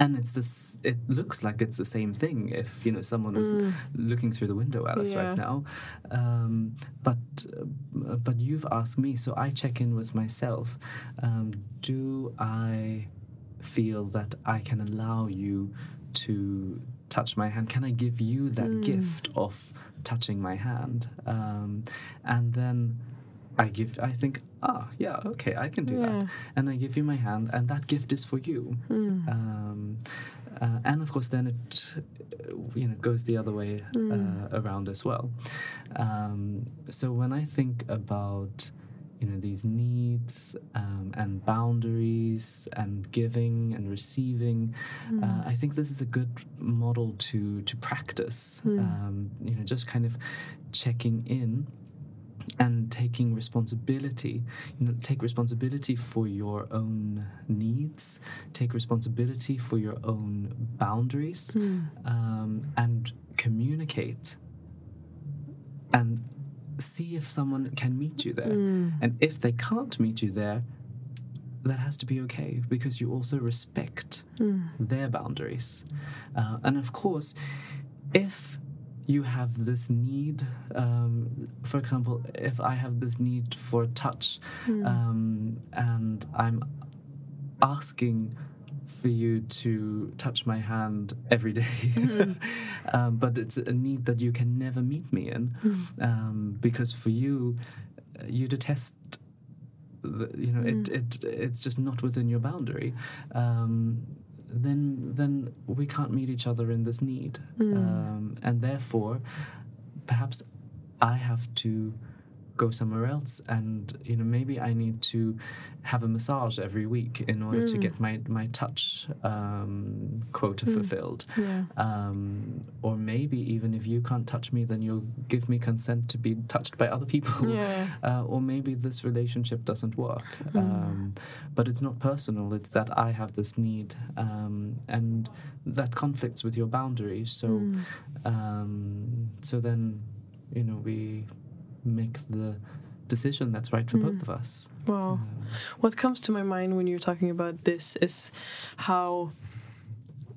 and it's this it looks like it's the same thing if you know someone was looking through the window at us Yeah. right now um, but uh, but you've asked me so i check in with myself um, do i feel that I can allow you to touch my hand? Can I give you that gift of touching my hand? Um, and then I give, I think, ah, yeah, okay, I can do Yeah. that. And I give you my hand, and that gift is for you. Mm. Um, uh, and of course, then it, uh, you know, goes the other way uh, around as well. Um, so when I think about you know these needs um, and boundaries and giving and receiving uh, i think this is a good model to to practice um, you know just kind of checking in and taking responsibility you know take responsibility for your own needs take responsibility for your own boundaries um, and communicate and see if someone can meet you there. And if they can't meet you there that has to be okay because you also respect their boundaries. Uh, and of course if you have this need um, for example if i have this need for touch um, and i'm asking for you to touch my hand every day. Um, but it's a need that you can never meet me in um, because for you uh, you detest the, you know it, it it's just not within your boundary. Um, then then we can't meet each other in this need. Um, and therefore perhaps I have to go somewhere else. And you know maybe I need to have a massage every week in order to get my my touch um, quota fulfilled. Yeah. um, or maybe even if you can't touch me then you'll give me consent to be touched by other people. Yeah. uh, or maybe this relationship doesn't work. Um, but it's not personal. It's that I have this need. Um, and that conflicts with your boundaries. So um, so then you know we make the decision that's right for both hmm. of us. Wow. What comes to my mind when you're talking about this is how,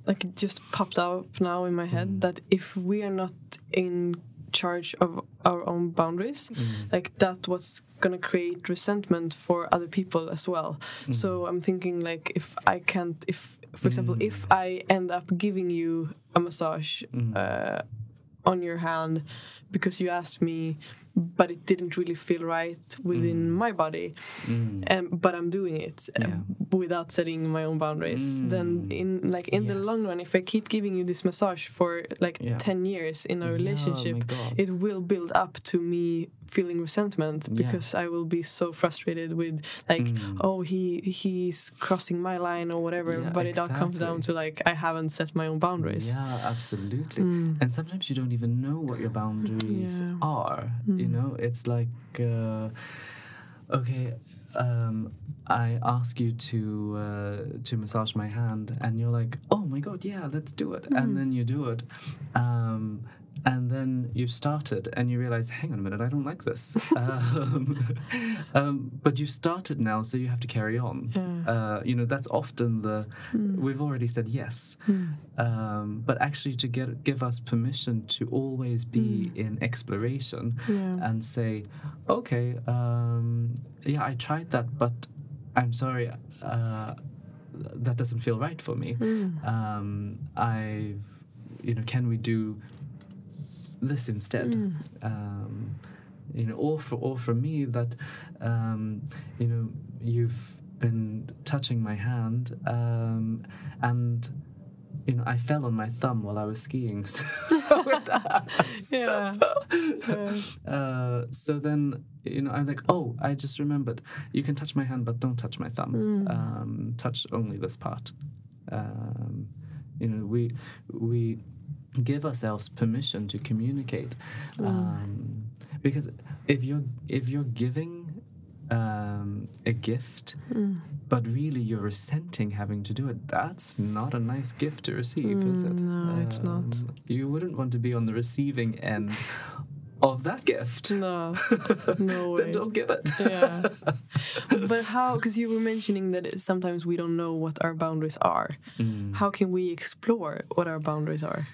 like, it just popped up now in my head hmm. that if we are not in charge of our own boundaries, hmm. like, that what's gonna create resentment for other people as well. So I'm thinking, like, if I can't, if, for example, if I end up giving you a massage uh, on your hand because you asked me but it didn't really feel right within my body Mm. and but I'm doing it uh, Yeah. without setting my own boundaries. Then Mm. in like in the long run, if I keep giving you this massage for like Yeah. ten years in a oh relationship, it will build up to me feeling resentment Yeah. because I will be so frustrated with like Mm. oh he he's crossing my line or whatever. Yeah, but it all comes down to like I haven't set my own boundaries. Yeah, absolutely. Mm. And sometimes you don't even know what your boundaries Yeah. are. You Mm. know, it's like, uh, okay, um, I ask you to uh, to massage my hand, and you're like, oh my god, yeah, let's do it, Mm. and then you do it. Um, and then you've started and you realize, hang on a minute, I don't like this. um, um, but you've started now, so you have to carry on. Yeah. Uh, you know, that's often the, we've already said yes. Um, but actually, to get give us permission to always be in exploration Yeah. and say, okay, um, yeah, I tried that, but I'm sorry, uh, that doesn't feel right for me. Mm. Um, I, you know, can we do this instead? Mm. Um, you know, or for or for me that, um, you know, you've been touching my hand, um, and you know, I fell on my thumb while I was skiing. So. Yeah. Yeah. Uh, so then, you know, I'm like, oh, I just remembered. You can touch my hand, but don't touch my thumb. Mm. Um, touch only this part. Um, you know, we we give ourselves permission to communicate, Mm. um, because if you're if you're giving um, a gift, Mm. but really you're resenting having to do it, that's not a nice gift to receive, is it? Mm, no, it's not. Um, You wouldn't want to be on the receiving end of that gift. No. No way. Then don't give it. yeah. But how, because you were mentioning that it, sometimes we don't know what our boundaries are. Mm. How can we explore what our boundaries are?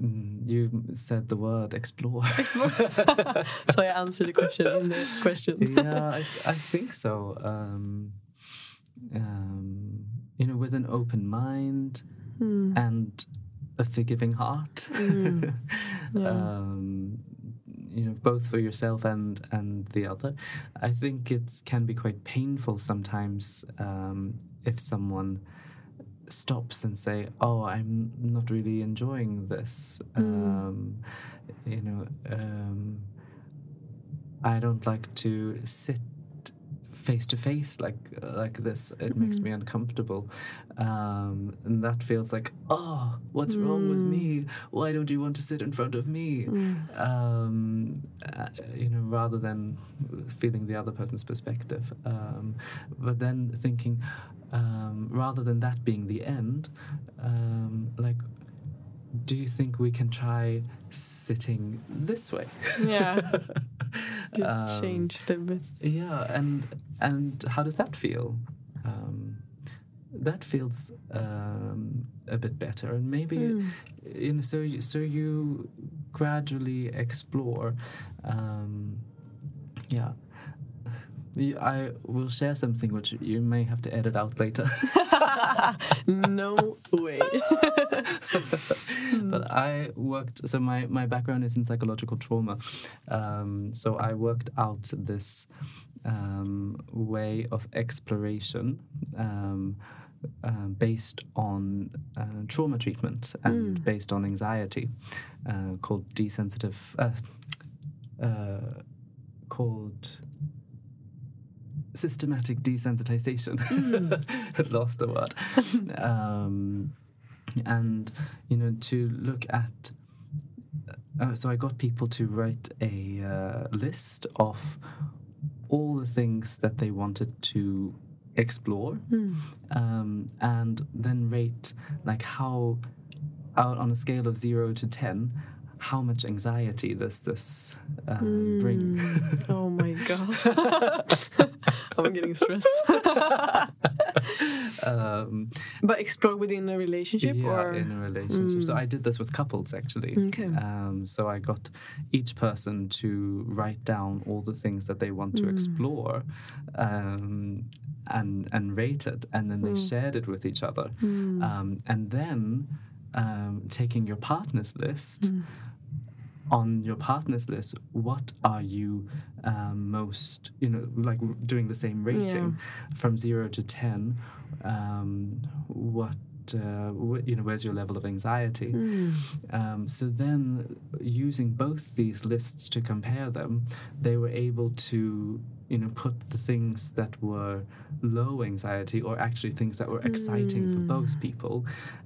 Mm, you said the word explore. So I answered the question in the question. yeah, I, I think so. Um, um, you know, with an open mind Mm. and a forgiving heart. Mm. Yeah. um, you know, both for yourself and and the other. I think it can be quite painful sometimes um, if someone stops and say, "Oh, I'm not really enjoying this." Mm. Um, you know, um, I don't like to sit face to face like like this. It makes Mhm. me uncomfortable, um, and that feels like, "Oh, what's wrong with Mm. me? Why don't you want to sit in front of me?" Mm. um, uh, you know, rather than feeling the other person's perspective. Um, but then thinking, um, rather than that being the end, um, like, do you think we can try sitting this way? Yeah. Just Um, change a little bit. Yeah, and and how does that feel? Um, that feels um, a bit better, and maybe Mm. you know, so you, so you gradually explore. Um, yeah, I will share something which you may have to edit out later. no way. but I worked. So my my background is in psychological trauma. Um, so I worked out this um, way of exploration. Um, uh, based on uh, trauma treatment and Mm. based on anxiety, uh, called desensitive, uh, uh, called systematic desensitization. Mm. Lost the word. um, and you know to look at. Uh, so I got people to write a uh, list of all the things that they wanted to explore Mm. um, and then rate like how out on a scale of zero to ten how much anxiety does this um, bring Mm. oh my god. I'm getting stressed. um, but explore within a relationship yeah, or in a relationship so Mm. i did this with couples actually Okay. um, so i got each person to write down all the things that they want to Mm. explore um, and and rate it and then they Mm. shared it with each other Mm. um, and then um, taking your partner's list Mm. On your partner's list what are you um, most you know like doing the same rating from 0 to 10 um, what uh, you know where's your level of anxiety Mm. um, so then using both these lists to compare them they were able to you know put the things that were low anxiety or actually things that were exciting for Mm. both people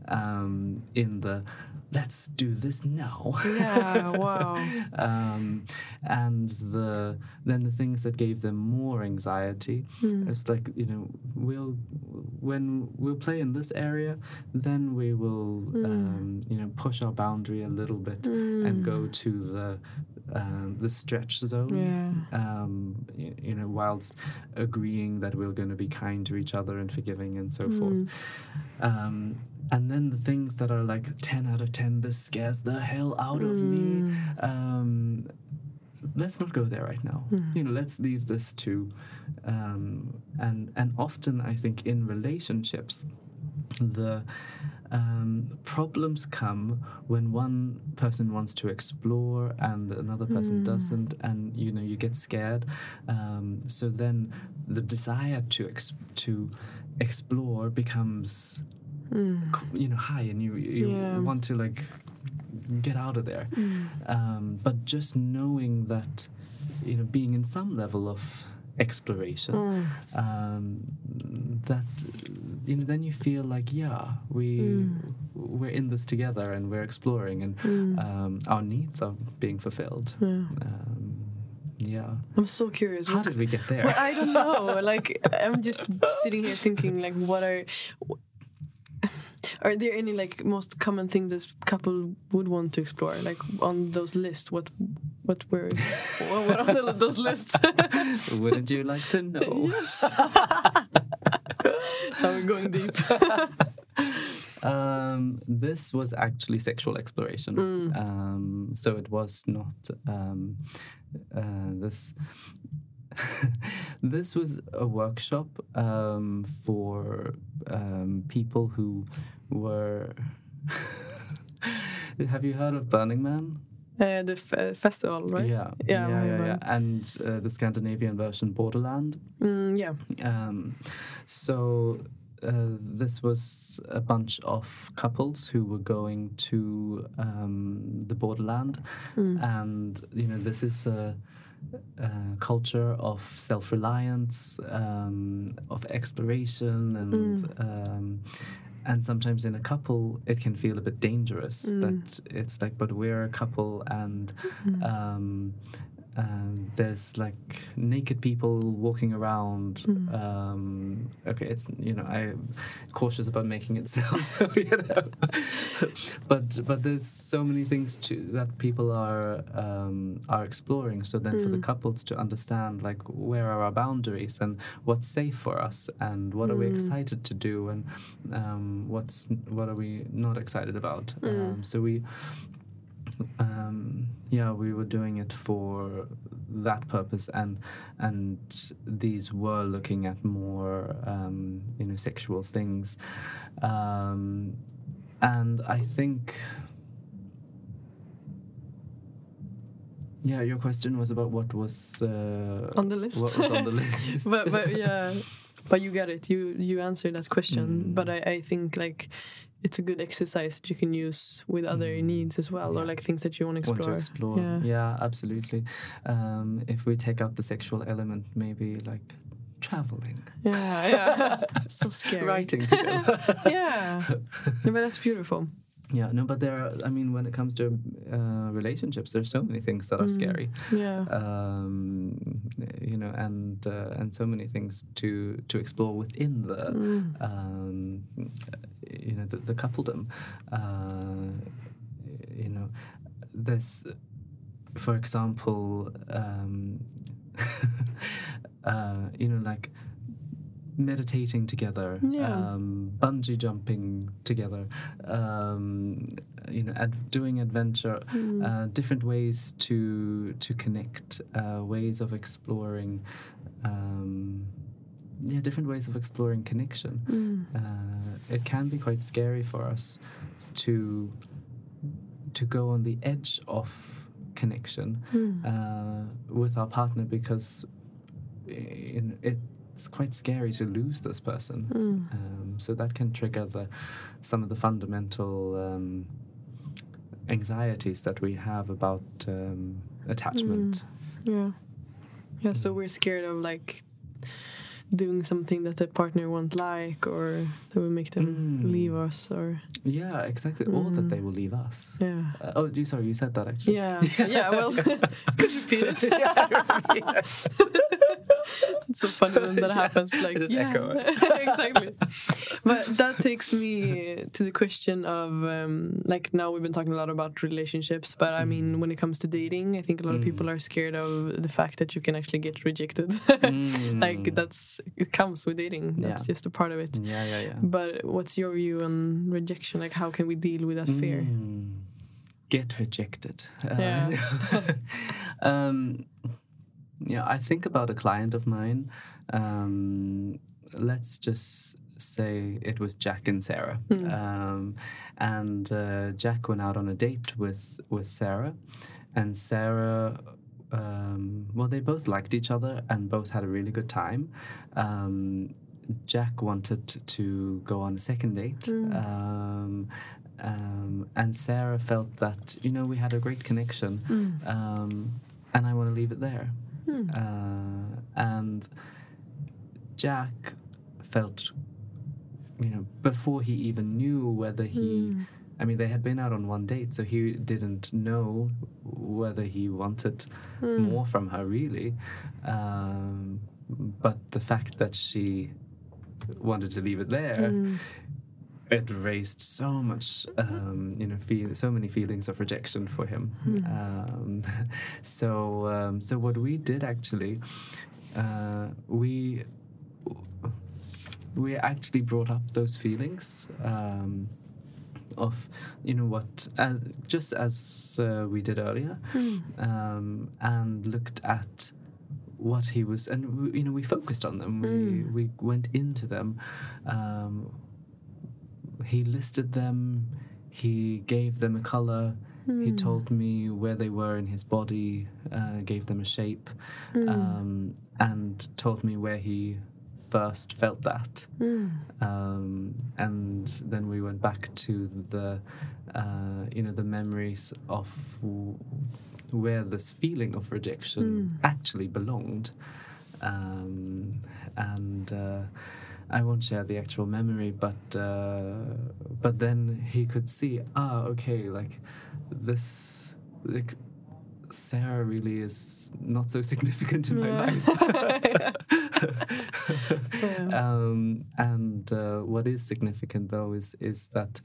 um, in the let's do this now Yeah, wow. um, and the then the things that gave them more anxiety Mm. it's like you know we'll when we'll play in this area then we will Mm. um, you know push our boundary a little bit and go Mm. to the um, the stretch zone Yeah. um, you, you know whilst agreeing that we're going to be kind to each other and forgiving and so forth Mm. um, and then the things that are like 10 out of 10 this scares the hell out of me Mm. um, let's not go there right now Mm. you know let's leave this to um, and and often i think in relationships the um, problems come when one person wants to explore and another person Mm. doesn't and you know you get scared um, so then the desire to ex- to explore becomes Mm. you know high and you you Yeah. want to like get out of there Mm. um, but just knowing that you know being in some level of exploration Mm. um, that you know then you feel like yeah we Mm. we're in this together and we're exploring and Mm. um, our needs are being fulfilled Yeah. um, yeah I'm so curious. how What- did we get there Well, I don't know. Like, I'm just sitting here thinking, like, what are are there any like most common things this couple would want to explore? Like on those lists, what what were what, what are the, those lists? wouldn't you like to know yes. now we're going deep. Um, this was actually sexual exploration. Mm. Um, so it was not um, uh, this. this was a workshop um, for um, people who were. Have you heard of Burning Man? Uh, the f- uh, festival, right? Yeah, Yeah, yeah, yeah, yeah. And uh, the Scandinavian version, Borderland. Mm, yeah. Um, so uh, this was a bunch of couples who were going to um, the borderland, Mm. and you know this is a, a culture of self-reliance, um, of exploration, and um, and sometimes in a couple it can feel a bit dangerous. That it's like, but we're a couple, and um, and there's like naked people walking around. Um, okay, it's you know I'm cautious about making it sound so you know, but but there's so many things to that people are um, are exploring. So then for the couples to understand like where are our boundaries and what's safe for us and what are we excited to do and um, what's what are we not excited about. Um, so we um, yeah, we were doing it for that purpose, and and these were looking at more um, you know sexual things, um, and I think. Yeah, your question was about what was uh, On the list. What was on the list? but but yeah, but you get it. You you answered that question. Mm. But I, I think like it's a good exercise that you can use with other needs as well, or like things that you want to want explore. to explore. Yeah. Yeah, absolutely. Um, if we take out the sexual element, maybe like traveling, Yeah, yeah. so scary. writing together. Yeah. No, but that's beautiful. Yeah, no, but there are. I mean, when it comes to uh, relationships, there's so many things that are Mm. scary. Yeah. Um, you know, and uh, and so many things to to explore within the. Mm. Um, you know the, the coupledom. Uh, you know, there's, for example, um, uh, you know, like meditating together, Yeah. um, bungee jumping together, um, you know, ad- doing adventure, Mm. uh, different ways to to connect, uh, ways of exploring. Um, yeah, different ways of exploring connection. Mm. Uh, it can be quite scary for us to to go on the edge of connection Mm. uh, with our partner because in, it's quite scary to lose this person. Mm. Um, so that can trigger the some of the fundamental um, anxieties that we have about um, attachment. Yeah. Yeah, so we're scared of like doing something that the partner won't like or that will make them Mm. leave us or Yeah, exactly. Or that Mm. they will leave us. yeah. Uh, oh, you sorry, you said that actually. Yeah. Yeah, well could repeat it. it's so funny when that happens. Like, yeah, exactly. But that takes me to the question of um, like now we've been talking a lot about relationships, but I mean when it comes to dating, I think a lot of Mm. people are scared of the fact that you can actually get rejected. Mm. like that's it comes with dating. That's Yeah. just a part of it. Yeah, yeah, yeah. But what's your view on rejection? Like how can we deal with that fear? Mm. Get rejected. Uh, Yeah. um, yeah, I think about a client of mine. Um, let's just say it was Jack and Sarah, Mm. um, and uh, Jack went out on a date with with Sarah, and Sarah. Um, well, they both liked each other and both had a really good time. Um, Jack wanted to go on a second date, Mm. um, um, and Sarah felt that you know we had a great connection, Mm. um, and I want to leave it there. Mm. Uh, and Jack felt, you know, before he even knew whether he. Mm. I mean, they had been out on one date, so he didn't know whether he wanted Mm. more from her, really. Um, but the fact that she wanted to leave it there, Mm. It raised so much, um, you know, feel so many feelings of rejection for him. Mm. Um, so, um, so what we did actually, uh, we we actually brought up those feelings. Um, of you know what uh, just as uh, we did earlier Mm. um, and looked at what he was, and you know, we focused on them. We Mm. we went into them. He listed them. He gave them a color. He Mm. told me where they were in his body, uh, gave them a shape, Mm. um, and told me where he first felt that. Mm. Um, and then we went back to the, uh, you know, the memories of w- where this feeling of rejection Mm. actually belonged. Um, and uh, I won't share the actual memory, but uh, but then he could see, ah, okay, like this, like Sarah really is not so significant in my Yeah. life. Yeah. um, and uh, what is significant though is is that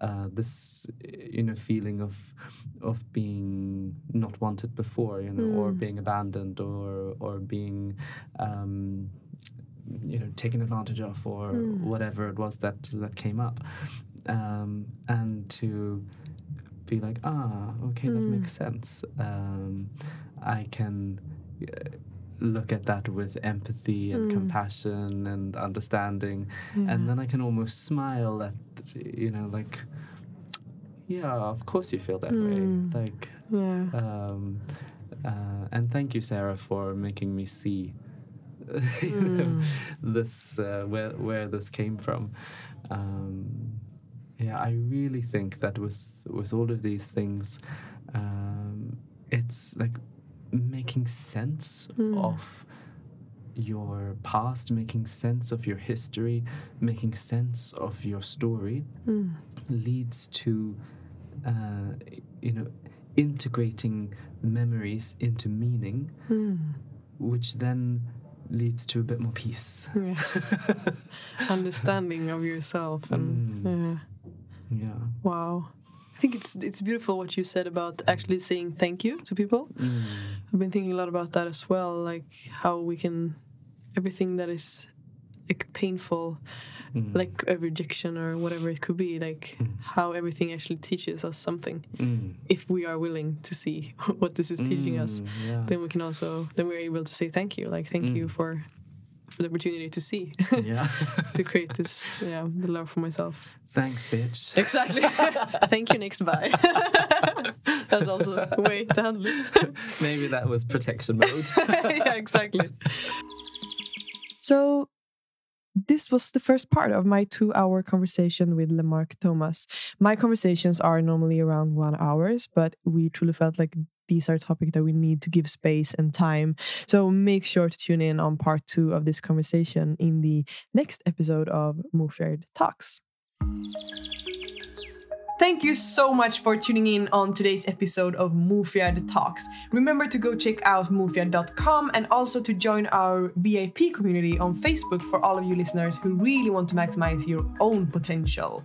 uh, this you know feeling of of being not wanted before, you know, or Mm. being abandoned, or or being um, you know taken advantage of, or Mm. whatever it was that that came up, um, and to be like, ah, okay, that Mm. makes sense. Um, I can uh, look at that with empathy and Mm. compassion and understanding, Yeah. and then I can almost smile at, you know, like, yeah, of course you feel that Mm. way. Like, yeah. um, uh, and thank you, Sarah, for making me see. You know, Mm. this uh, where where this came from. Um, yeah, I really think that with with all of these things, um, it's like making sense Mm. of your past, making sense of your history, making sense of your story Mm. leads to, uh, you know, integrating memories into meaning, Mm. which then leads to a bit more peace. Yeah. Understanding of yourself and Mm. yeah. Yeah. Wow. I think it's it's beautiful what you said about actually saying thank you to people. Mm. I've been thinking a lot about that as well, like how we can everything that is like painful, Mm. like a rejection or whatever it could be, like Mm. how everything actually teaches us something. Mm. If we are willing to see what this is teaching us, Mm, Yeah. then we can also then we're able to say thank you, like thank you Mm. for for the opportunity to see, yeah. to create this, yeah, the love for myself. Thanks, bitch. Exactly. Thank you, next bye. That's also a way to handle it. Maybe that was protection mode. yeah, exactly. So, this was the first part of my two hour conversation with Lemarc Thomas. My conversations are normally around one hours, but we truly felt like these are topics that we need to give space and time. So make sure to tune in on part two of this conversation in the next episode of Mofjärd Talks. Thank you so much for tuning in on today's episode of Mofjärd Talks. Remember to go check out moofyard.com and also to join our VIP community on Facebook for all of you listeners who really want to maximize your own potential.